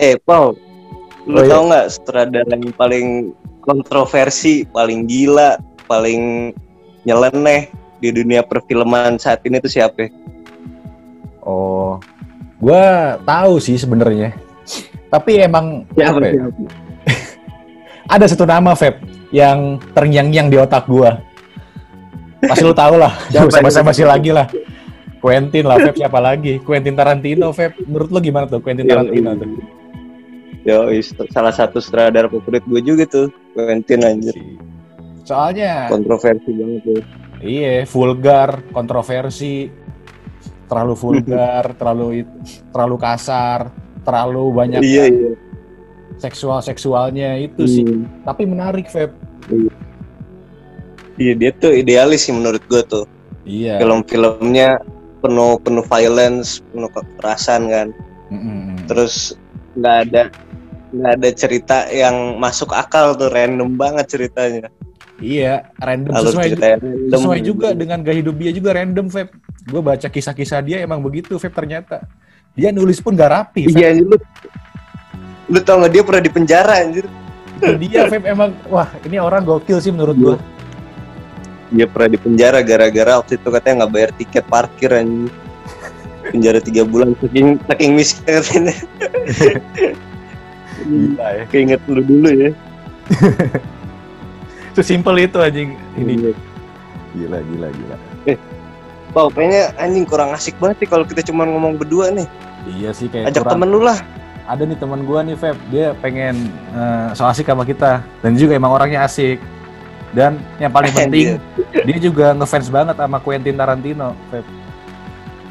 Eh, Paul, lu Oh, iya. tau nggak sutradara yang paling kontroversi, paling gila, paling nyeleneh di dunia perfilman saat ini tuh siapa? Oh, gue tahu sih sebenarnya. Tapi emang Siapa? apa ya? ada satu nama Feb yang terngiang-ngiang di otak gue. Pasti lu tahu lah. Itu? basa lagi lah. Quentin lah Feb siapa lagi? Quentin Tarantino Feb. Menurut lu gimana tuh Quentin Yang- Tarantino tuh? Yo, salah satu sutradara favorit gue juga tuh, Quentin anjir. Soalnya Kontroversi banget tuh. iya vulgar, kontroversi, terlalu vulgar, terlalu terlalu kasar, terlalu banyak Iya, iya. seksual seksualnya itu sih. Hmm. Tapi menarik Feb. Iya, dia tuh idealis sih menurut gue tuh. Iya. Film-filmnya penuh penuh violence, penuh kekerasan kan. Mm-mm. Terus nggak ada nggak ada cerita yang masuk akal tuh random banget ceritanya. Iya, random Alur sesuai, ceritanya random. sesuai juga dengan gaya hidup dia juga random, Feb. Gue baca kisah-kisah dia emang begitu, Feb ternyata. Dia nulis pun gak rapi, Feb. Iya lu lu tau nggak dia pernah di penjara anjir? Itu dia, Feb, emang, wah ini orang gokil sih menurut gue. Dia pernah di penjara gara-gara waktu itu katanya nggak bayar tiket parkir anjir. Penjara tiga bulan saking saking miskin katanya. Gila ya. Keinget lu dulu ya. Sesimpel itu anjing. Ini Iya. gila, gila, gila. Wow, kayaknya anjing kurang asik banget sih kalau kita cuma ngomong berdua nih. Iya sih kayak Ajak kurang- temen lu lah. Ada nih teman gua nih, Feb. Dia pengen eh, so asik sama kita dan juga emang orangnya asik. Dan yang paling penting, dia juga ngefans banget sama Quentin Tarantino, Feb.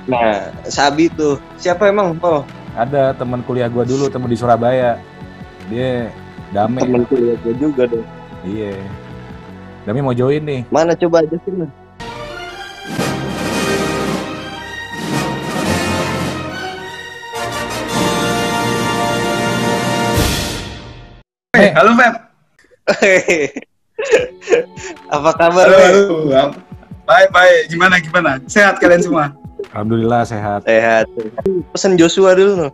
Nah, Sabi tuh. Siapa emang, Paul? Ada teman kuliah gua dulu, teman di Surabaya. Dia Dame. Temen kuliah gue juga dong. Iya. Dami mau join nih. Mana coba ajakin lah. Eh, halo Feb. Apa kabar, Halo, halo. Baik, baik. Gimana, gimana? Sehat kalian semua? Alhamdulillah sehat. Sehat. Pesen Joshua dulu.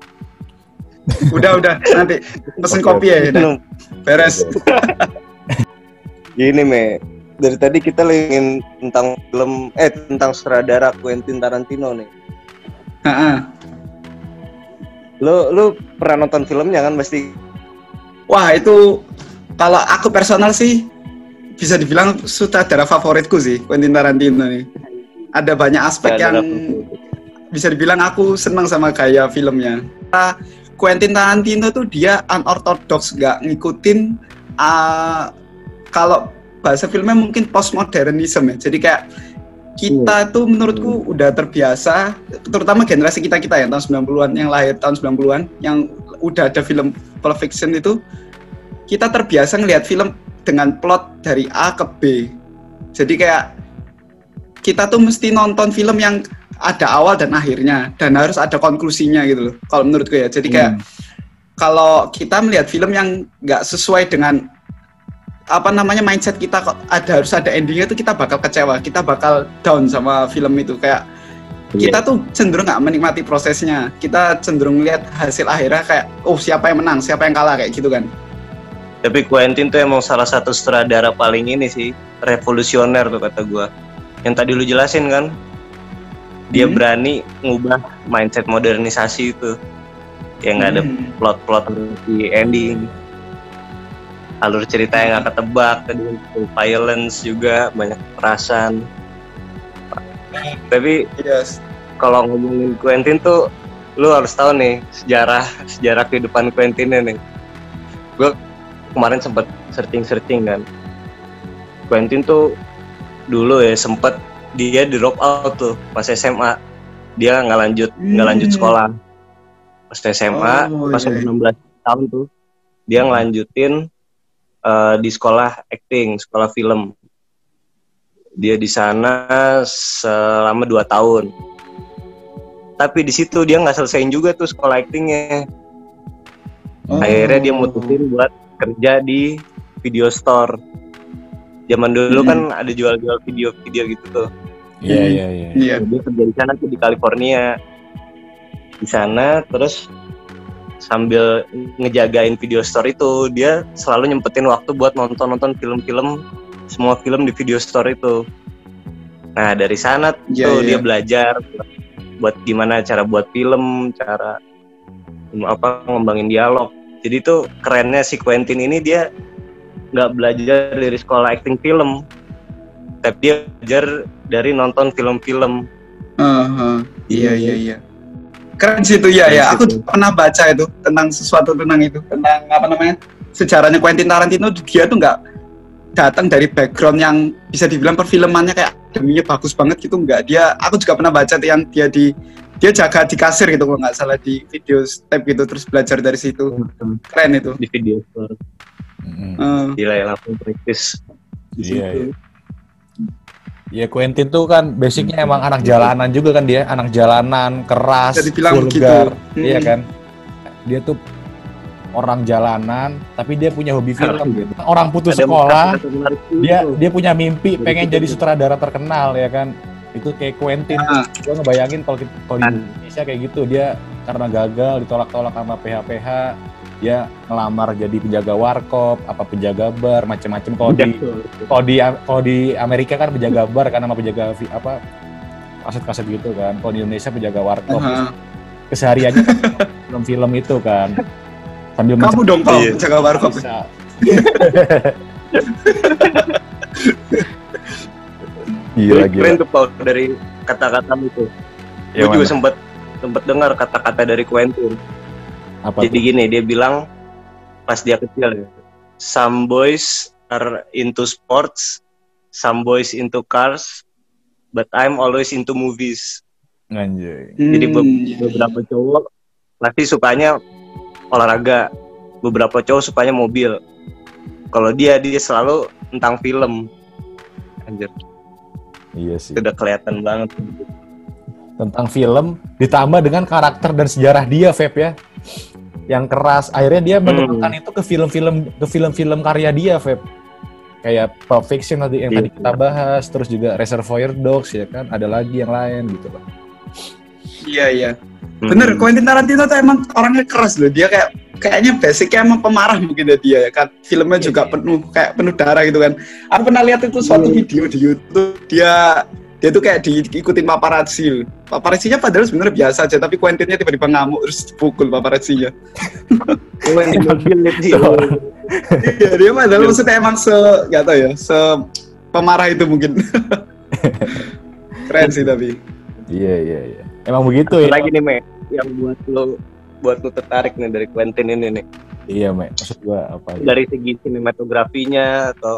Udah, udah. Nanti pesen kopi ya. Minum. Beres. Gini, Me. Dari tadi kita lagi ngomongin tentang film, eh tentang sutradara Quentin Tarantino nih. Ha-ha. Lu, lu pernah nonton filmnya kan pasti? Wah, itu kalau aku personal sih bisa dibilang sutradara favoritku sih, Quentin Tarantino nih. Ada banyak aspek Sutradara yang bisa dibilang aku senang sama gaya filmnya. Quentin Tarantino tuh dia unorthodox, nggak ngikutin ah, kalau bahasa filmnya mungkin postmodernism ya. Jadi kayak kita tuh menurutku udah terbiasa, terutama generasi kita kita ya tahun 90-an yang lahir tahun 90-an yang udah ada film Pulp Fiction itu kita terbiasa ngelihat film dengan plot dari A ke B. Jadi kayak kita tuh mesti nonton film yang ada awal dan akhirnya dan harus ada konklusinya gitu loh. Kalau menurutku ya. Jadi kayak kalau kita melihat film yang nggak sesuai dengan apa namanya mindset kita kok ada harus ada endingnya tuh kita bakal kecewa, kita bakal down sama film itu kayak kita tuh cenderung nggak menikmati prosesnya, kita cenderung lihat hasil akhirnya kayak oh siapa yang menang, siapa yang kalah kayak gitu kan. Tapi Quentin tuh emang salah satu sutradara paling ini sih, revolusioner tuh kata gua. Yang tadi lu jelasin kan, dia Hmm. berani ngubah mindset modernisasi itu. Yang nggak ada Hmm. plot-plot di ending. Alur cerita yang nggak ketebak, tadi violence juga banyak kekerasan. Tapi Yes. kalau ngomongin Quentin tuh lu harus tahu nih sejarah sejarah kehidupan Quentin nih. Gue kemarin sempet searching searching kan. Quentin tuh dulu ya sempet dia di drop out tuh pas SMA. Dia nggak lanjut nggak lanjut Hmm. sekolah. Pas SMA Oh, pas iya, umur iya. 16 tahun tuh dia ngelanjutin eh, di sekolah acting, sekolah film. Dia di sana selama 2 tahun tapi di situ dia nggak selesaiin juga tuh sekolah actingnya Oh. akhirnya dia mutusin buat kerja di video store zaman dulu Hmm. kan ada jual-jual video-video gitu tuh Iya, iya, iya. Iya. dia kerja di sana tuh di California di sana terus sambil ngejagain video store itu dia selalu nyempetin waktu buat nonton nonton film-film semua film di video store itu nah dari sana Iya, tuh iya. dia belajar buat, buat gimana cara buat film cara apa ngembangin dialog jadi tuh kerennya si Quentin ini dia nggak belajar dari sekolah acting film tapi dia belajar dari nonton film-film Heeh. Iya iya iya. Keren sih itu ya Keren ya. Aku itu. pernah baca itu tentang sesuatu tentang itu tentang apa namanya sejarahnya Quentin Tarantino. Dia tuh nggak datang dari background yang bisa dibilang perfilmannya kayak akademinya bagus banget gitu nggak. Dia aku juga pernah baca yang dia di dia jaga di kasir gitu kalau nggak salah di video step gitu terus belajar dari situ. Keren itu. di video store. Eh, gila ya langsung kritis di Iya, situ. iya. Ya Quentin tuh kan basicnya emang anak jalanan juga kan dia, anak jalanan, keras, vulgar, begitu. iya Hmm. kan? Dia tuh orang jalanan, tapi dia punya hobi film gitu. Orang putus Ada sekolah, dia dia punya mimpi pengen gitu. jadi sutradara terkenal ya kan. Itu kayak Quentin. Ah. Gue ngebayangin kalau di Kan. Indonesia kayak gitu dia karena gagal ditolak-tolak sama PH-PH dia ngelamar jadi penjaga warkop, apa penjaga bar, macam-macam kalau di kalau di kalau di Amerika kan penjaga bar kan sama penjaga apa kaset-kaset gitu kan. Kalau di Indonesia penjaga warkop. Aha. Kesehariannya film-film itu kan. Sambil Kamu dong Pak, Iya. jaga warkop. Gila Jadi keren tuh Paul dari kata-kata itu. Ya, Gue juga sempat sempat dengar kata-kata dari Quentin. Apa Jadi tuh? gini dia bilang pas dia kecil. Some boys are into sports, some boys into cars, but I'm always into movies. Anjay. Jadi be- Hmm, beberapa cowok pasti sukanya olahraga, beberapa cowok sukanya mobil. Kalau dia dia selalu tentang film. Anjir, Iya sih. itu udah kelihatan banget. Tentang film ditambah dengan karakter dan sejarah dia, Feb ya. Yang keras. Akhirnya dia menemukan itu ke film-film ke film-film karya dia, Feb. Kayak Pulp Fiction tadi yang Iya. tadi kita bahas, terus juga Reservoir Dogs ya kan, ada lagi yang lain gitu loh. Iya iya. Hmm. Bener, Quentin Tarantino tuh emang orangnya keras loh. Dia kayak kayaknya basicnya emang pemarah mungkin ya dia ya kan. Filmnya Iya, juga iya. penuh kayak penuh darah gitu kan. Aku pernah lihat itu suatu Iya. video di YouTube dia dia tuh kayak diikutin paparazzi. Paparazzinya padahal sebenarnya biasa aja, tapi Quentinnya tiba-tiba ngamuk terus dipukul paparazzinya. Di mobil Iya, dia padahal maksudnya emang se nggak tahu ya, se pemarah itu mungkin. Keren sih tapi. Iya, iya, iya. Emang begitu ya. lagi nih Me yang buat lo buat lo tertarik nih dari Quentin ini nih Iya, Mek. Maksud gua apa ya? dari segi sinematografinya atau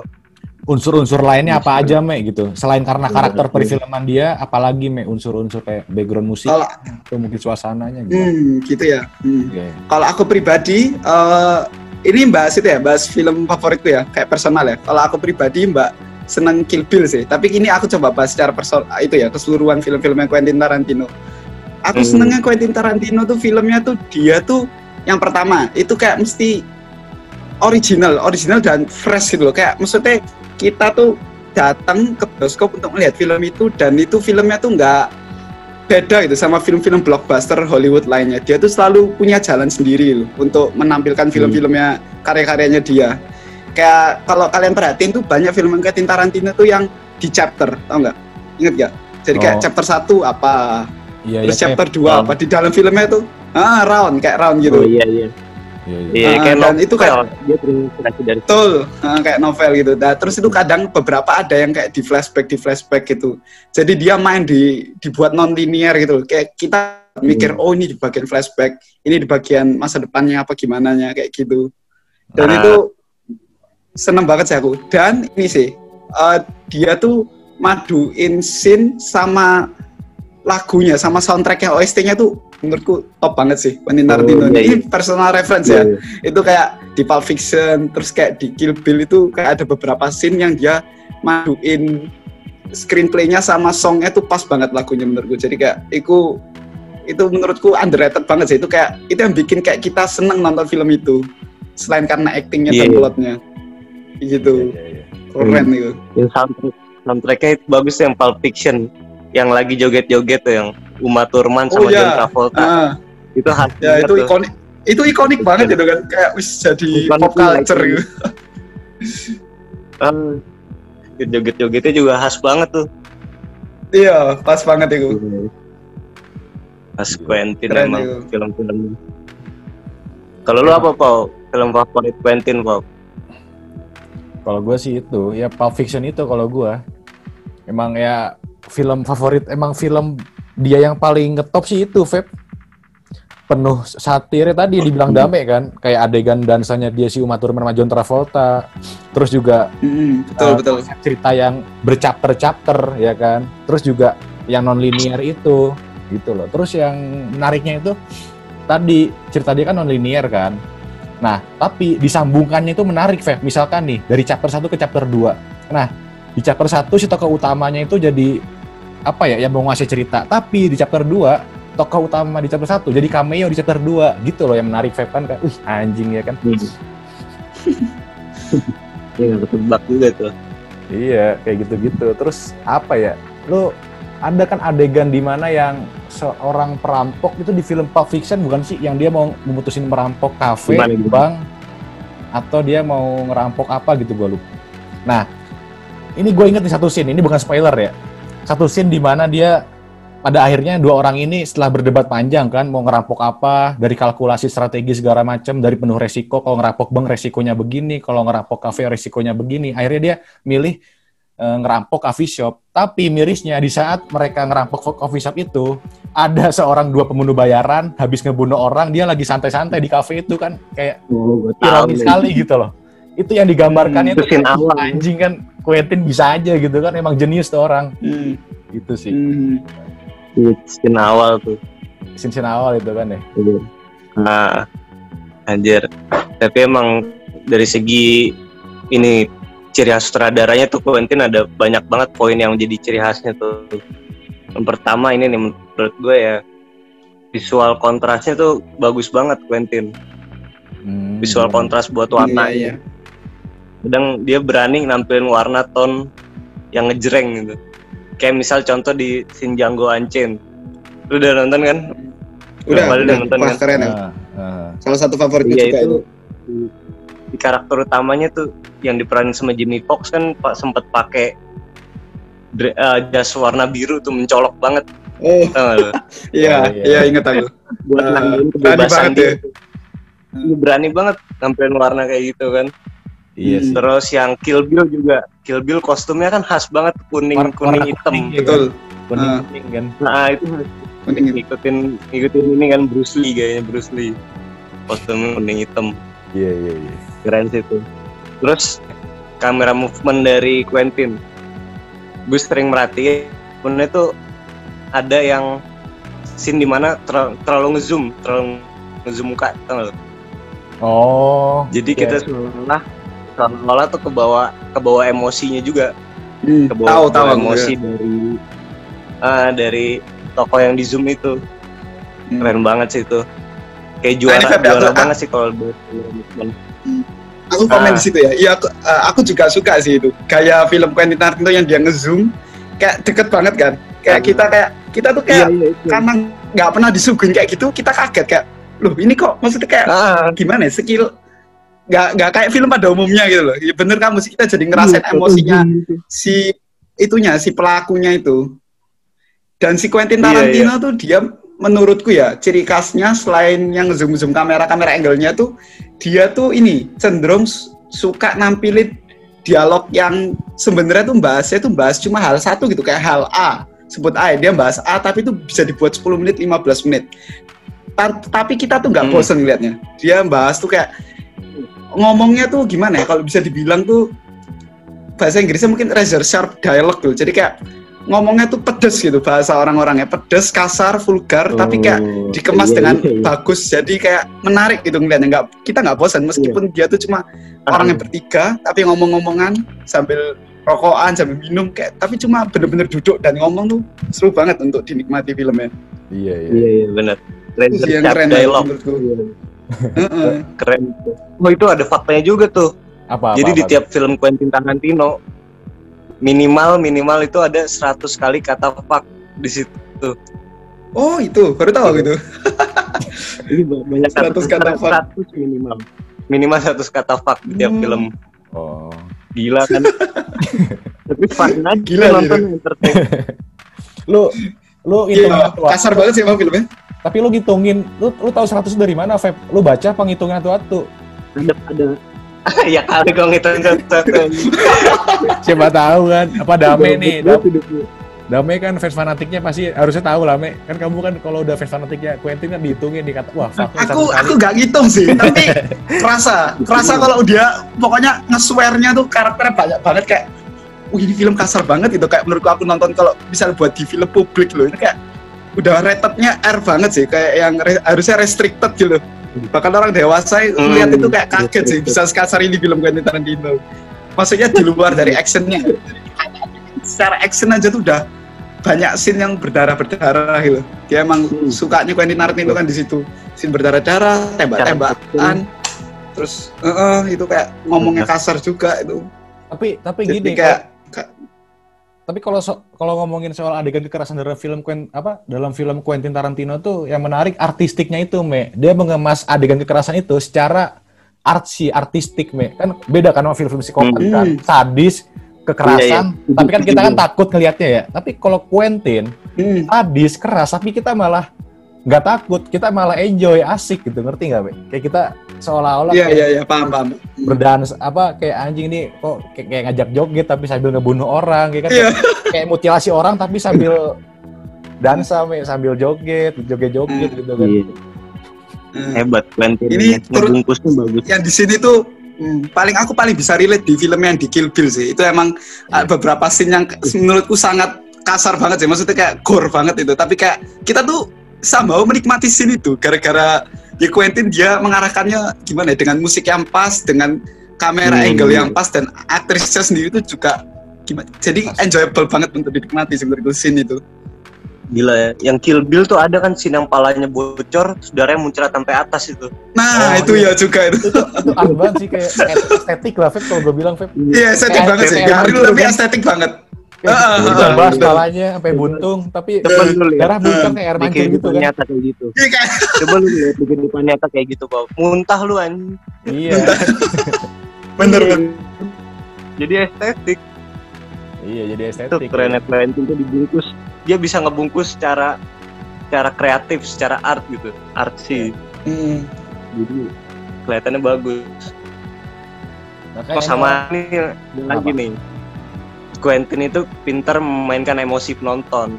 Unsur-unsur lainnya apa aja, Mek gitu. Selain karena karakter perfilman dia, apalagi Mek unsur-unsur kayak background musik Kalau atau mungkin suasananya gitu. hmm, gitu ya. Hmm. Iya. Kalau aku pribadi, eh, ini bahas itu ya, bahas film favoritku ya, kayak personal ya. Kalau aku pribadi, Mbak seneng Kill Bill sih. Tapi ini aku coba bahas secara personal itu ya, keseluruhan film-filmnya Quentin Tarantino. Aku Hmm. senengnya Quentin Tarantino tuh filmnya tuh dia tuh yang pertama itu kayak mesti original, original dan fresh gitu loh. Kayak maksudnya kita tuh datang ke bioskop untuk melihat film itu dan itu filmnya tuh nggak beda gitu sama film-film blockbuster Hollywood lainnya. Dia tuh selalu punya jalan sendiri loh untuk menampilkan film-filmnya karya-karyanya dia. Kayak kalau kalian perhatiin tuh banyak film Quentin Tarantino tuh yang di chapter, tau nggak? Ingat nggak? Jadi kayak Oh. chapter 1 apa, Iya, terus iya, chapter kayak- 2 apa di dalam filmnya tuh ah round kayak round gitu. oh iya iya Iya, iya. iya Ah, kayak dan novel itu kayak- dia terinspirasi dari Betul, ah, kayak novel gitu. Nah, terus itu kadang beberapa ada yang kayak di flashback, di flashback gitu. Jadi dia main di dibuat non linear gitu. Kayak kita mikir, oh ini di bagian flashback, ini di bagian masa depannya apa gimana nya kayak gitu. Dan Ah. itu seneng banget sih aku. Dan ini sih, eh, dia tuh maduin scene sama lagunya, sama soundtracknya OST-nya tuh menurutku top banget sih. Quentin Oh, Tarantino. iya, Ini personal reference ya. Iya, itu kayak di Pulp Fiction terus kayak di Kill Bill itu kayak ada beberapa scene yang dia maduin screenplaynya sama songnya tuh pas banget lagunya menurutku. Jadi kayak itu itu menurutku underrated banget sih. Itu kayak itu yang bikin kayak kita seneng nonton film itu. Selain karena actingnya dan Iya. plotnya. Gitu. Iya, iya, iya. keren itu. Yang soundtrack soundtracknya bagus yang Pulp Fiction yang lagi joget-joget tuh yang Uma Thurman Oh, sama iya. John Travolta ah itu khas ya itu tuh. ikonik itu ikonik banget itu kan kayak wis jadi Ikonik pop culture gitu. kan joget-jogetnya juga khas banget tuh Iya, pas banget itu. Pas Quentin Keren emang itu. film-film kalau lu apa Pau? film favorit Quentin Pau? Kalau gue sih itu, ya Pulp Fiction itu kalau gue. Emang ya film favorit, emang film dia yang paling ngetop sih itu, Feb. Penuh satirnya tadi dibilang dame kan, kayak adegan dansanya dia si Uma Thurman sama John Travolta. Terus juga Mm, betul uh, betul. cerita yang berchapter-chapter ya kan. Terus juga yang non linear itu gitu loh. Terus yang menariknya itu tadi cerita dia kan non linear kan. Nah, tapi disambungkannya itu menarik, Fev. Misalkan nih dari chapter 1 ke chapter 2. Nah, di chapter 1 si tokoh utamanya itu jadi apa ya yang mau ngasih cerita. Tapi di chapter 2 tokoh utama di chapter 1 jadi cameo di chapter 2 gitu loh yang menarik Fev kan kayak, wih anjing ya kan. Iya ketebak juga tuh Iya, kayak gitu-gitu. Terus apa ya? Lu ada kan adegan di mana yang seorang perampok itu di film Pulp Fiction bukan sih yang dia mau memutusin merampok kafe, bank atau dia mau ngerampok apa gitu gue lupa. Nah, ini gue inget di satu scene, ini bukan spoiler ya. Satu scene di mana dia pada akhirnya dua orang ini setelah berdebat panjang kan mau ngerampok apa dari kalkulasi strategi segala macam dari penuh resiko kalau ngerampok bank resikonya begini kalau ngerampok kafe resikonya begini akhirnya dia milih eh, ngerampok coffee shop. Tapi mirisnya di saat mereka ngerampok coffee shop itu ada seorang dua pembunuh bayaran habis ngebunuh orang dia lagi santai-santai di kafe itu kan kayak oh, ironis sekali gitu loh itu yang digambarkannya Hmm, itu itu kayak, awal. anjing kan Quentin bisa aja gitu kan emang jenius tuh orang Hmm, gitu sih hmm. Iya, scene awal tuh scene awal itu kan ya. Nah, anjir. Tapi emang dari segi ini ciri khas sutradaranya tuh Quentin ada banyak banget poin yang jadi ciri khasnya tuh. Yang pertama ini nih menurut gue ya visual kontrasnya tuh bagus banget Quentin. Hmm, Visual kontras buat warna. Iya, iya. Kadang dia berani nampilin warna tone yang ngejreng gitu. Kayak misal contoh di Shin Django Unchained. Lu udah nonton kan? Udah, udah. udah nonton kan? keren ya. Ah, ah. Salah satu favoritnya Iya juga itu itu. di, di karakter utamanya tuh yang diperanin sama Jimmy Fox kan pak sempet pakai dre- eh, jas warna biru tuh mencolok banget Oh, tau gak lu? iya, Oh, iya. iya inget aku. buat nandain berani kebebasan banget dia ya. berani banget nampilin warna kayak gitu kan iya sih. Terus yang Kill Bill juga. Kill Bill kostumnya kan khas banget kuning War- kuning warna hitam. kuning. Betul. kuning Ah. kuning kan. Nah itu Kuning itu. ngikutin ngikutin ini kan Bruce Lee kayaknya Bruce Lee. Kostumnya kuning hitam. Iya iya iya. Keren sih itu. Terus kamera movement dari Quentin. Gue sering merhatiin sebenarnya tuh ada yang scene di mana ter- terlalu ngezoom terlalu ngezoom muka tau oh jadi Oke. kita seolah seolah tuh kebawa kebawa emosinya juga Hmm, kebawa, tahu tahu aku. emosi ya. dari ah, dari toko yang di zoom itu Hmm. keren banget sih itu kayak juara ini Feb, ya, juara aku- banget sih kalau. Aku komen Ah. di situ ya. Iya, aku, eh, aku juga suka sih itu. Kayak film Quentin Tarantino yang dia ngezoom, kayak deket banget kan. Kayak Iya. kita kayak kita tuh iya kayak iya itu. karena nggak pernah disuguhin kayak gitu, kita kaget kayak, loh ini kok maksudnya kayak ah, gimana ya skill nggak nggak kayak film pada umumnya gitu loh. Ya bener kamu sih kita jadi ngerasain iya, emosinya gitu. si itunya si pelakunya itu. Dan si Quentin Iya, Tarantino tuh dia menurutku ya ciri khasnya selain yang zoom zoom kamera kamera angle-nya tuh dia tuh ini cenderung su- suka nampilin dialog yang sebenarnya tuh bahasnya tuh bahas cuma hal satu gitu kayak hal A sebut A ya, dia bahas A tapi itu bisa dibuat 10 menit 15 menit Ta- tapi kita tuh nggak Hmm. bosen liatnya dia bahas tuh kayak ngomongnya tuh gimana ya? Kalau bisa dibilang tuh bahasa Inggrisnya mungkin razor sharp dialog tuh jadi kayak ngomongnya tuh pedes gitu bahasa orang-orangnya. Pedes kasar vulgar tapi kayak Oh, dikemas iya, dengan iya, iya. bagus. Jadi kayak menarik gitu ngeliatnya. Nggak kita nggak bosan meskipun dia tuh cuma orang yang bertiga tapi ngomong-ngomongan sambil rokokan sambil minum kayak tapi cuma bener-bener duduk dan ngomong tuh seru banget untuk dinikmati filmnya. Iya iya. Iya iya benar itu sih yang keren ya, dialog. menurutku. Iya. Keren itu. oh itu ada faktanya juga tuh apa, apa jadi di apa? tiap film Quentin Tarantino minimal minimal itu ada 100 kali kata fuck di situ Oh itu, baru tahu gitu. Ini banyak 100 kata fuck. 100 minimal. Minimal 100 kata fuck di tiap Hmm. film. Oh. Gila kan. Tapi fun aja Gila, nonton entertain. Lu lu hitung Iya, kasar banget sih emang filmnya. Tapi lu ngitungin, lu lu tahu 100 dari mana, Feb? Lu baca apa ngitungin satu-satu? Ada ada ya kali kau ngitung satu-satu. Siapa tahu kan? Apa Dame nih? Gua gua. Dame kan fans fanatiknya pasti harusnya tahu lah, Me. Kan kamu kan kalau udah fans fanatiknya Quentin kan dihitungin dikata, wah, fuck Aku satu kali. aku gak ngitung sih, tapi kerasa, kerasa kalau dia pokoknya nge-swear-nya tuh karakternya banyak banget kayak Wih ini film kasar banget gitu kayak menurutku aku nonton kalau bisa buat di film publik loh ini kayak udah rated-nya R banget sih kayak yang re- harusnya restricted gitu. Bahkan orang dewasa Hmm, lihat itu kayak kaget sih bisa sekasar ini film Quentin Tarantino. Maksudnya di luar dari actionnya. Secara action aja tuh udah banyak scene yang berdarah-berdarah gitu. Dia emang Hmm. sukanya Quentin Tarantino kan di situ. Scene berdarah-darah tembak-tembakan terus eh, eh, itu kayak ngomongnya kasar juga itu. Tapi tapi jadi gini, kayak tapi kalau so- kalau ngomongin soal adegan kekerasan dalam film Quen- apa dalam film Quentin Tarantino tuh yang menarik artistiknya itu, Me. Dia mengemas adegan kekerasan itu secara artsy, artistik, Me. Kan beda kan sama film-film psikopat Hmm. kan, sadis, kekerasan. Iya, iya. Tapi kan kita kan takut ngelihatnya ya. Tapi kalau Quentin hmm, sadis, keras, tapi kita malah nggak takut, kita malah enjoy, asik gitu, ngerti nggak, Me? Kayak kita seolah-olah iya iya iya paham paham berdans apa kayak anjing nih kok kayak, kayak ngajak joget tapi sambil ngebunuh orang kayak kan Iya. kayak mutilasi orang tapi sambil dansa Me, sambil joget joget-joget gitu kan Iya, Hmm. hebat Quentin. Ini Ngebungkusnya bagus. yang di sini tuh hmm, paling aku paling bisa relate di film yang di Kill Bill sih itu emang uh, beberapa scene yang menurutku sangat kasar banget sih maksudnya kayak gore banget itu tapi kayak kita tuh somehow menikmati scene itu gara-gara ya Quentin dia mengarahkannya gimana ya dengan musik yang pas dengan kamera Hmm. angle yang pas dan aktrisnya sendiri itu juga gimana jadi Pas. enjoyable banget untuk dinikmati sebenarnya scene itu Gila ya. Yang Kill Bill tuh ada kan scene yang palanya bocor, terus darahnya muncrat sampai atas itu. nah Oh, itu iya. ya juga itu itu itu banget sih kayak estetik lah Feb kalau gue bilang Feb iya estetik Kayak- banget sih kayak garing gitu tapi estetik banget kayak Ah, ah, gitu, ah, bahas palanya sampai buntung tapi darah muncul kayak air mancur gitu kan nyata kayak gitu. Iya, kayak Coba lu lihat di kehidupan nyata kayak gitu, Bang. Muntah lu anjing. iya bener bener Jadi estetik. iya jadi Itu estetik kerennya Quentin tuh dibungkus. Dia bisa ngebungkus secara secara kreatif, secara art gitu. Artsy. Hmm. Jadi kelihatannya bagus. Makanya Oh sama nih lagi nih. Quentin itu pintar memainkan emosi penonton.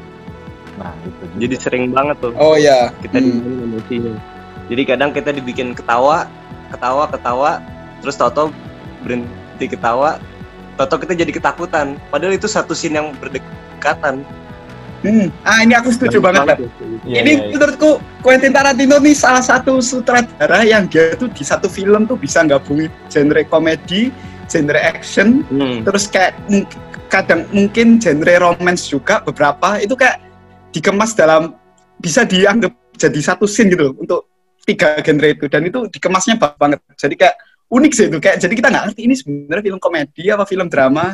nah itu juga. Jadi sering banget tuh Oh ya. kita Hmm. dimainin emosinya. Jadi kadang kita dibikin ketawa, ketawa, ketawa, terus Toto berhenti ketawa, Toto kita jadi ketakutan. Padahal itu satu scene yang berdekatan. Hmm. Ah ini aku setuju banget. Pak. tuh. Iya, ini iya, iya. menurutku Quentin Tarantino nih salah satu sutradara yang dia tuh di satu film tuh bisa gabungin genre komedi, genre action, Hmm. terus kayak mung- kadang mungkin genre romance juga beberapa itu kayak dikemas dalam bisa dianggap jadi satu scene gitu loh untuk tiga genre itu dan itu dikemasnya banget. Jadi kayak unik sih itu kayak jadi kita nggak ngerti ini sebenarnya film komedi apa film drama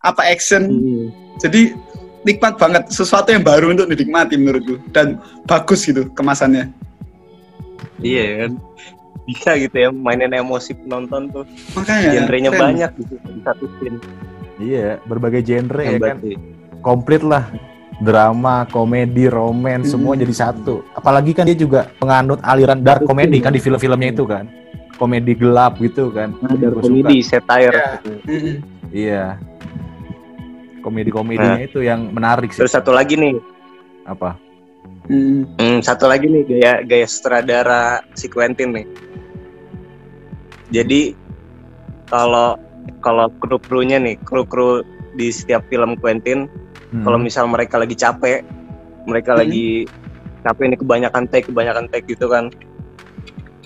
apa action Hmm. jadi nikmat banget sesuatu yang baru untuk dinikmati menurutku dan bagus gitu kemasannya Iya kan. Bisa gitu ya mainin emosi penonton tuh. makanya Genrenya keren. banyak gitu di satu scene. Iya berbagai genre ya kan sih. komplit lah drama, komedi, romance semua Hmm. jadi satu. Apalagi kan dia juga penganut aliran dark comedy kan di film-filmnya itu kan. Komedi gelap gitu kan. Ada Gua komedi, satire. Iya. Iya. Komedi-komedinya itu yang menarik sih. Terus satu lagi nih, Apa? Mm. Hmm, satu lagi nih gaya gaya sutradara si Quentin nih. Jadi kalau kalau kru-krunya nih, kru-kru di setiap film Quentin, Hmm. kalau misal mereka lagi capek, mereka Hmm. lagi capek nih kebanyakan take, kebanyakan take gitu kan.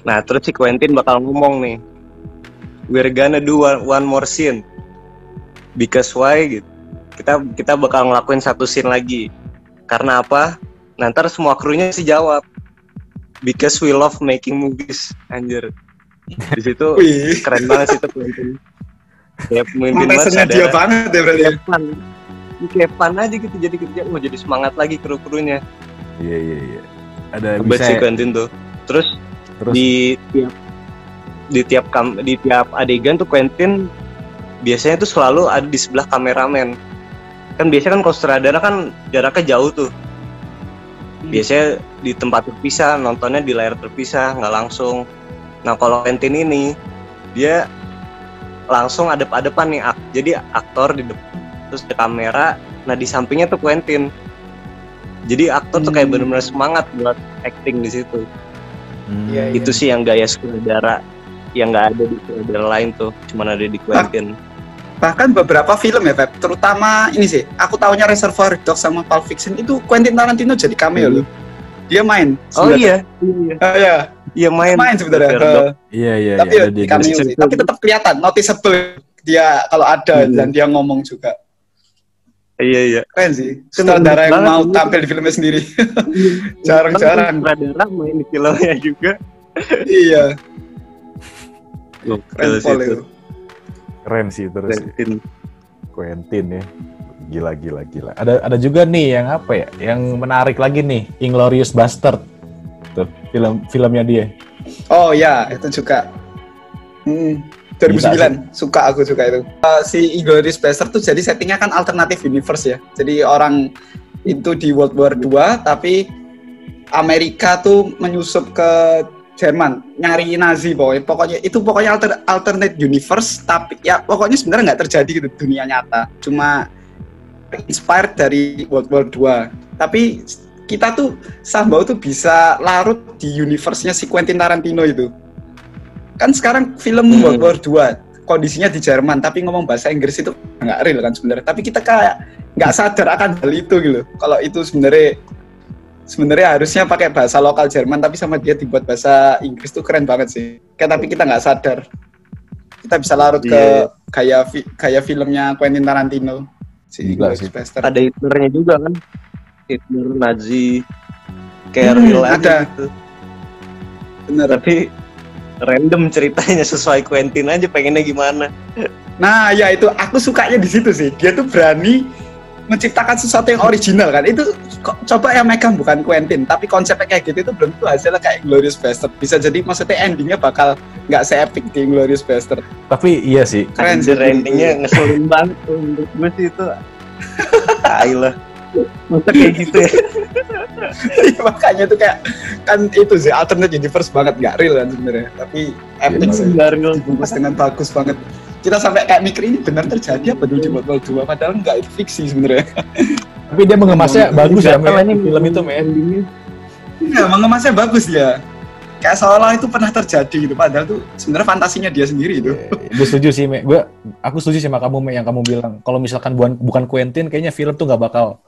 Nah, terus si Quentin bakal ngomong nih, we're gonna do one, one more scene. Because why gitu. Kita kita bakal ngelakuin satu scene lagi. Karena apa? Nah, ntar semua krunya sih jawab. Because we love making movies, anjir. Di situ keren banget sih itu Quentin. Kayak pemimpin dia sadar. banget ya berarti ya. Kayak fun aja gitu jadi kerja. Wah jadi semangat lagi kru-krunya. Iya iya iya. Ada Hebat bisa sih Quentin tuh. Terus terus di tiap di tiap kam, di tiap adegan tuh Quentin biasanya tuh selalu ada di sebelah kameramen. Kan biasanya kan kalau sutradara kan jaraknya jauh tuh. Biasanya di tempat terpisah, nontonnya di layar terpisah, nggak langsung. Nah kalau Quentin ini dia langsung adep-adepan nih, ak- jadi aktor di depan, terus ada kamera, nah di sampingnya tuh Quentin. Jadi aktor tuh kayak Hmm. bener-bener semangat buat acting di situ Hmm. Iya, iya. itu sih yang gaya sutradara yang nggak ada di sutradara lain tuh cuman ada di Quentin bahkan beberapa film ya Feb terutama ini sih aku tahunya Reservoir Dogs sama Pulp Fiction itu Quentin Tarantino jadi cameo Hmm. loh dia main oh sebenarnya. iya iya Ah, iya iya main. Main sebenarnya Iya iya tapi iya ya di cameo sih. tapi tetap kelihatan noticeable dia kalau ada Hmm. dan dia ngomong juga. Iya iya. Keren sih. Sutradara yang mau ini. tampil di filmnya sendiri. Jarang-jarang. Kan sutradara main di filmnya juga. Iya. Keren sih itu. Keren sih terus. Quentin. Quentin ya. Gila gila gila. Ada ada juga nih yang apa ya? Yang menarik lagi nih, Inglorious Bastard. Film filmnya dia. oh ya itu juga. Hmm, 2009 suka aku suka itu. Eh, si Inglourious Bastard tuh jadi settingnya kan alternatif universe ya. Jadi orang itu di World War II tapi Amerika tuh menyusup ke Jerman. Nyari Nazi pokoknya pokoknya itu pokoknya alter, alternate universe tapi ya pokoknya sebenarnya nggak terjadi gitu dunia nyata. Cuma inspired dari World War II tapi kita tuh Sambau tuh bisa larut di universe-nya si Quentin Tarantino itu. Kan sekarang film Hmm. World War II kondisinya di Jerman tapi ngomong bahasa Inggris itu nggak real kan sebenarnya. Tapi kita kayak nggak sadar akan hal itu gitu. Kalau itu sebenarnya sebenarnya harusnya pakai bahasa lokal Jerman tapi sama dia dibuat bahasa Inggris tuh keren banget sih. Kayak tapi kita nggak sadar. Kita bisa larut ke Iya. kayak fi- kayak filmnya Quentin Tarantino. Si Gila sih. Ada Hitlernya juga kan Hitler Nazi kayak Hmm, real ada. gitu. bener tapi random ceritanya sesuai Quentin aja pengennya gimana Nah, ya itu aku sukanya di situ sih. Dia tuh berani menciptakan sesuatu yang original kan. Itu kok, coba yang megang bukan Quentin, tapi konsepnya kayak gitu itu belum tentu hasilnya kayak Glorious Bastard. Bisa jadi maksudnya endingnya bakal nggak se-epic di Glorious Bastard. Tapi iya sih. Keren sih. endingnya ngeselin banget tuh menurut gue sih itu tai lah masa kayak gitu ya Iya, Makanya itu kayak kan itu sih alternate universe banget nggak real kan sebenarnya. Tapi epic Iya, sih. nggak real Dibungkus dengan bagus banget. Kita sampai kayak mikir ini benar terjadi apa dulu di World War II padahal nggak itu fiksi sebenarnya. Tapi dia mengemasnya bagus ya, tahu ini film itu, Mei. endingnya Iya, mengemasnya bagus ya. Kayak seolah itu pernah terjadi gitu, padahal tuh sebenarnya fantasinya dia sendiri itu. gue setuju sih, Mei. Gue, aku setuju sama kamu, Mei, yang kamu bilang. Kalau misalkan bukan, bukan Quentin, kayaknya film tuh nggak bakal,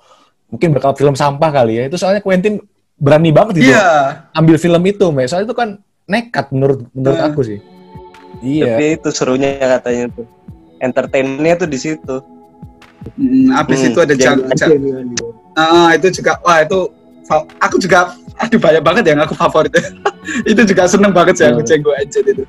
mungkin bakal film sampah kali ya. Itu soalnya Quentin berani banget gitu, Iya, ambil film itu, Mei. Soalnya itu kan nekat menurut menurut Hmm. aku sih. Iya. tapi itu serunya katanya tuh entertainmentnya tuh di situ Hmm, habis Hmm, itu ada jang- aja. ah, itu juga, wah itu, aku juga, aduh banyak banget yang aku favorit. itu juga seneng banget sih aku Hmm. Django Unchained itu.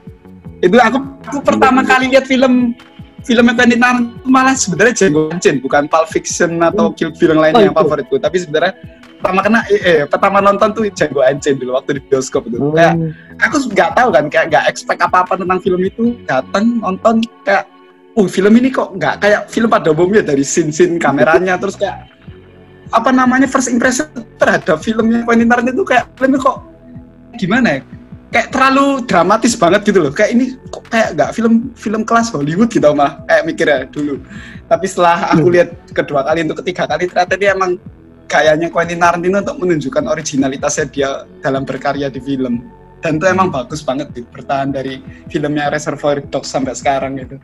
Itu aku, aku pertama kali lihat film film Quentin Tarantino malah sebenarnya Django Unchained bukan Pulp Fiction atau Kill Bill yang lainnya Oh, yang itu. favoritku. Tapi sebenarnya pertama kena eh, eh, pertama nonton tuh Django Unchained dulu waktu di bioskop itu. Kayak aku nggak tahu kan kayak nggak expect apa apa tentang film itu. Datang nonton kayak uh film ini kok nggak kayak film pada umumnya dari scene-scene kameranya terus kayak apa namanya first impression terhadap filmnya Quentin Tarantino itu kayak filmnya kok gimana ya kayak terlalu dramatis banget gitu loh. Kayak ini kok kayak nggak film film kelas Hollywood gitu mah kayak mikirnya dulu. Tapi setelah aku lihat kedua kali untuk ketiga kali ternyata dia emang kayaknya Quentin Tarantino untuk menunjukkan originalitasnya dia dalam berkarya di film. Dan itu emang bagus banget gitu, bertahan dari filmnya Reservoir Dogs sampai sekarang gitu.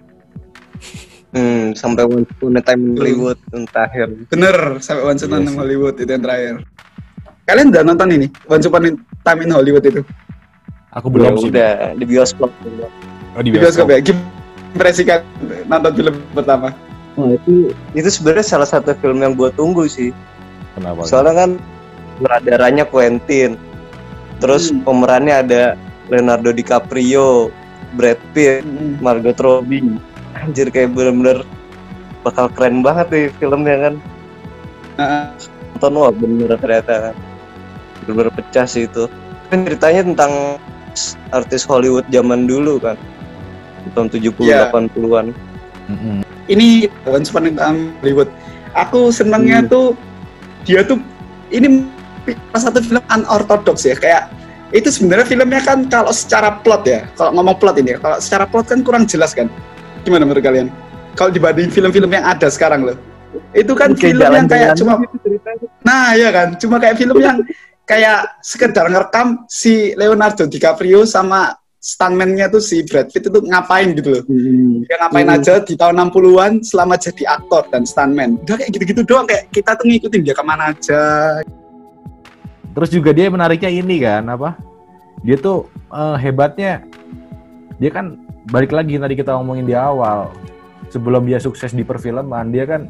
Hmm, sampai Once Upon a Time in Hollywood yang terakhir. Bener sampai Once Upon a Iya Time sih. Hollywood itu yang terakhir. Kalian udah nonton ini Once Upon a Time in Hollywood itu Aku belum Ya sih. udah di bioskop. Oh, di di bioskop ya gimana impresikan nonton film pertama. Wah, itu itu sebenarnya salah satu film yang gue tunggu sih. Kenapa? soalnya kan sutradaranya Quentin. Terus Hmm. pemerannya ada Leonardo DiCaprio Brad Pitt Mm. Margot Robbie. Anjir kayak bener-bener bakal keren banget nih filmnya kan? Nonton wah bener ternyata bener pecah sih itu. Kan ceritanya tentang artis Hollywood zaman dulu kan tahun 70 Iya. 80-an Mm-mm. ini Once Upon a Time Hollywood. Aku senangnya Hmm. tuh dia tuh ini salah satu film unorthodox ya kayak itu sebenarnya filmnya kan kalau secara plot ya kalau ngomong plot ini ya, kalau secara plot kan kurang jelas kan gimana menurut kalian kalau dibanding film-film yang ada sekarang loh itu kan Kayak film yang kayak cuma nah ya kan cuma kayak film yang kayak sekedar ngerekam si Leonardo DiCaprio sama stuntman-nya tuh si Brad Pitt itu ngapain gitu loh dia ngapain Hmm. aja di tahun 60-an selama jadi aktor dan stuntman. Udah kayak gitu-gitu doang kayak kita tuh ngikutin dia ke mana aja. Terus juga dia menariknya ini kan apa? Dia tuh eh, hebatnya dia kan balik lagi tadi kita ngomongin di awal. Sebelum dia sukses di perfilman, dia kan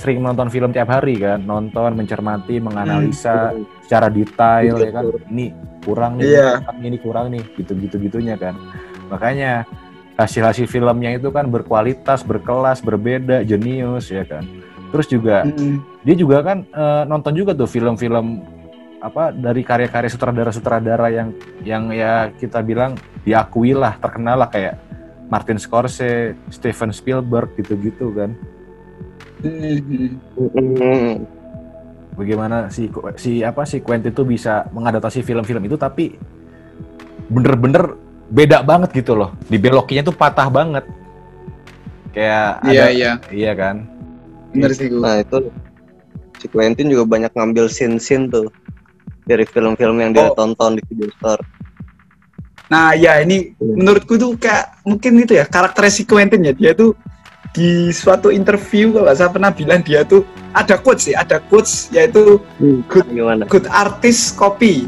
sering nonton film tiap hari kan, nonton, mencermati, menganalisa secara detail ya kan. Ini kurang nih, kurang, ini kurang nih, gitu-gitu gitunya kan. Makanya hasil-hasil filmnya itu kan berkualitas, berkelas, berbeda, jenius ya kan. Terus juga Mm. dia juga kan eh, nonton juga tuh film-film apa dari karya-karya sutradara-sutradara yang yang ya kita bilang diakui lah terkenal lah kayak Martin Scorsese, Steven Spielberg gitu-gitu kan. Mm. Mm-mm. Bagaimana si si apa si Quentin tuh bisa mengadaptasi film-film itu tapi bener-bener beda banget gitu loh. Dibelokinya tuh patah banget. Kayak Iya ada iya, iya kan. bener sih gue. Nah itu si Quentin juga banyak ngambil scene-scene tuh dari film-film yang dia Oh. tonton di video store. Nah ya ini Hmm. menurutku tuh kayak mungkin itu ya karakter si Quentin ya dia tuh di suatu interview kalau salah pernah bilang dia tuh ada quotes sih ada quotes yaitu Good. Gimana? good artist copy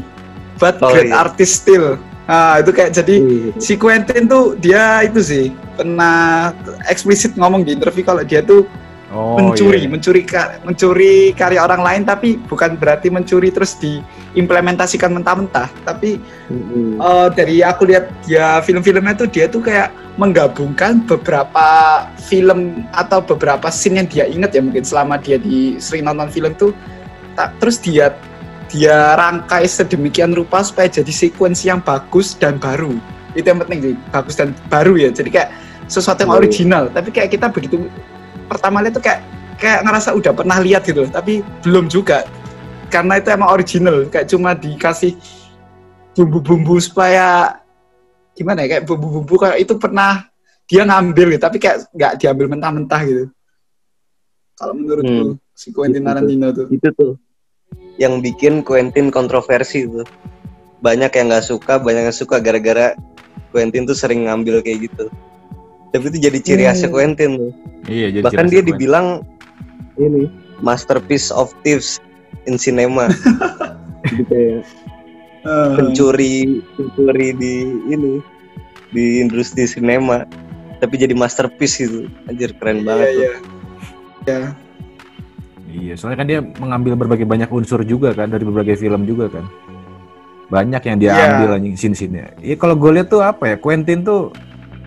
but Oh, great iya. artist still. Nah itu kayak jadi si Quentin tuh dia itu sih pernah eksplisit ngomong di interview kalau dia tuh Oh, mencuri, iya. mencuri ka- mencuri karya orang lain tapi bukan berarti mencuri terus diimplementasikan mentah-mentah. Tapi Mm-mm. eh, dari aku lihat dia film-filmnya tuh dia tuh kayak menggabungkan beberapa film atau beberapa scene yang dia ingat ya mungkin selama dia di sering nonton film tuh tak terus dia dia rangkai sedemikian rupa supaya jadi sequence yang bagus dan baru itu yang penting sih bagus dan baru ya jadi kayak sesuatu yang original tapi kayak kita begitu pertama lihat tuh kayak kayak ngerasa udah pernah lihat gitu tapi belum juga. Karena itu emang original kayak cuma dikasih bumbu-bumbu supaya gimana ya kayak bumbu-bumbu kayak itu pernah dia ngambil gitu tapi kayak nggak diambil mentah-mentah gitu. Kalau menurutku si Quentin. Tarantino tuh. Itu tuh. Yang bikin Quentin kontroversi tuh banyak yang nggak suka banyak yang suka gara-gara Quentin tuh sering ngambil kayak gitu tapi itu jadi ciri khasnya Hmm. Quentin tuh Iya, jadi bahkan dia dibilang ini masterpiece of thieves in cinema gitu ya Eh, pencuri pencuri di ini di industri sinema tapi jadi masterpiece gitu anjir keren banget tuh iya, iya. ya Iya, soalnya kan dia mengambil berbagai banyak unsur juga kan dari berbagai film juga kan. Banyak yang dia Iya. ambil anjing scene-scene-nya. Iya kalau gue lihat tuh apa ya, Quentin tuh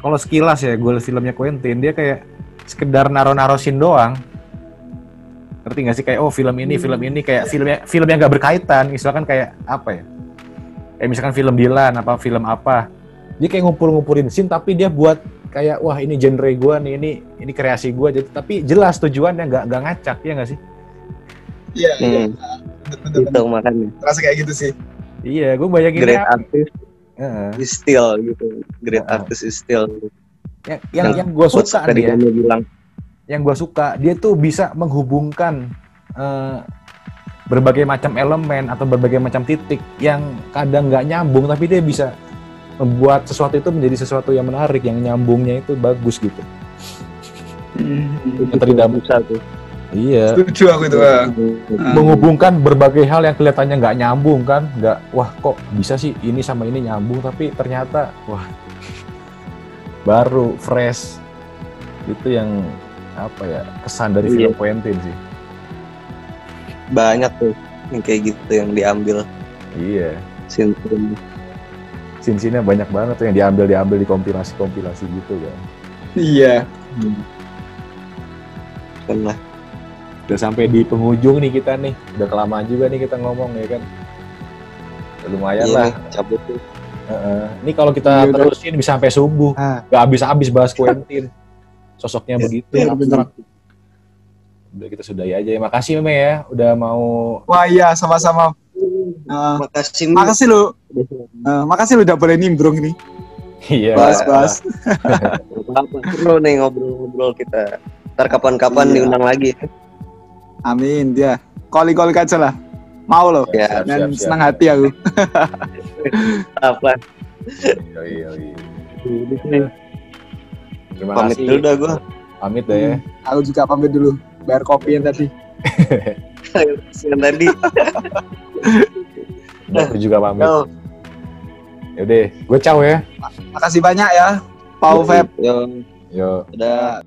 kalau sekilas ya gue filmnya Quentin dia kayak sekedar naro-naro scene doang. Ngerti gak sih kayak oh film ini, film ini kayak filmnya film yang gak berkaitan, misalkan kayak apa ya? Kayak misalkan film Dylan apa film apa. Dia kayak ngumpul-ngumpulin scene tapi dia buat kayak wah ini genre gua nih, ini ini kreasi gua jadi tapi jelas tujuannya nggak nggak ngacak ya nggak sih? iya iya Hmm. bener-bener itu makanya terasa kayak gitu sih Iya, gue bayangin great artist Heeh. is still gitu great Oh. artist is still yang yang, Yang yang gue suka tadi dia, bilang yang gue suka dia tuh bisa menghubungkan eh, berbagai macam elemen atau berbagai macam titik yang kadang nggak nyambung tapi dia bisa membuat sesuatu itu menjadi sesuatu yang menarik yang nyambungnya itu bagus gitu Hmm. yang tadi dalam bisa tuh iya. Setuju aku itu. Ah. menghubungkan berbagai hal yang kelihatannya nggak nyambung kan nggak wah kok bisa sih ini sama ini nyambung? Tapi ternyata wah baru fresh. Itu yang apa ya kesan dari film Iya. Quentin sih. Banyak tuh yang kayak gitu yang diambil. Iya. Scene scene-scene banyak banget tuh yang diambil diambil di kompilasi kompilasi gitu kan. Iya. Kan lah udah sampai di penghujung nih kita nih udah kelamaan juga nih kita ngomong ya kan lumayan Iya lah nih, cabut tuh. Heeh. ini kalau kita Iya, udah. terusin bisa sampai subuh Ah. gak habis-habis bahas Quentin sosoknya begitu Iya, bener. udah kita sudahi aja ya makasih Meme ya udah mau Wah iya sama-sama. Uh, Makasih. Mi. makasih lu, uh, makasih lu udah boleh nimbrung ini. iya Bahas-bahas. Apa seru nih ngobrol-ngobrol kita. Ntar kapan-kapan Iya. diundang lagi. Amin dia. Koli-koli aja lah. Mau loh. Ya, Siap, Dan siap, siap. senang hati aku. apa? Yoi, yoi. Nih, terima Pamit kasih dulu dah gua. pamit dah ya Aku juga pamit dulu. Bayar kopi yang tadi. Yang tadi. udah aku juga pamit Yo, yaudah gue caw ya Makasih banyak ya. Pau Feb. yo, yo udah.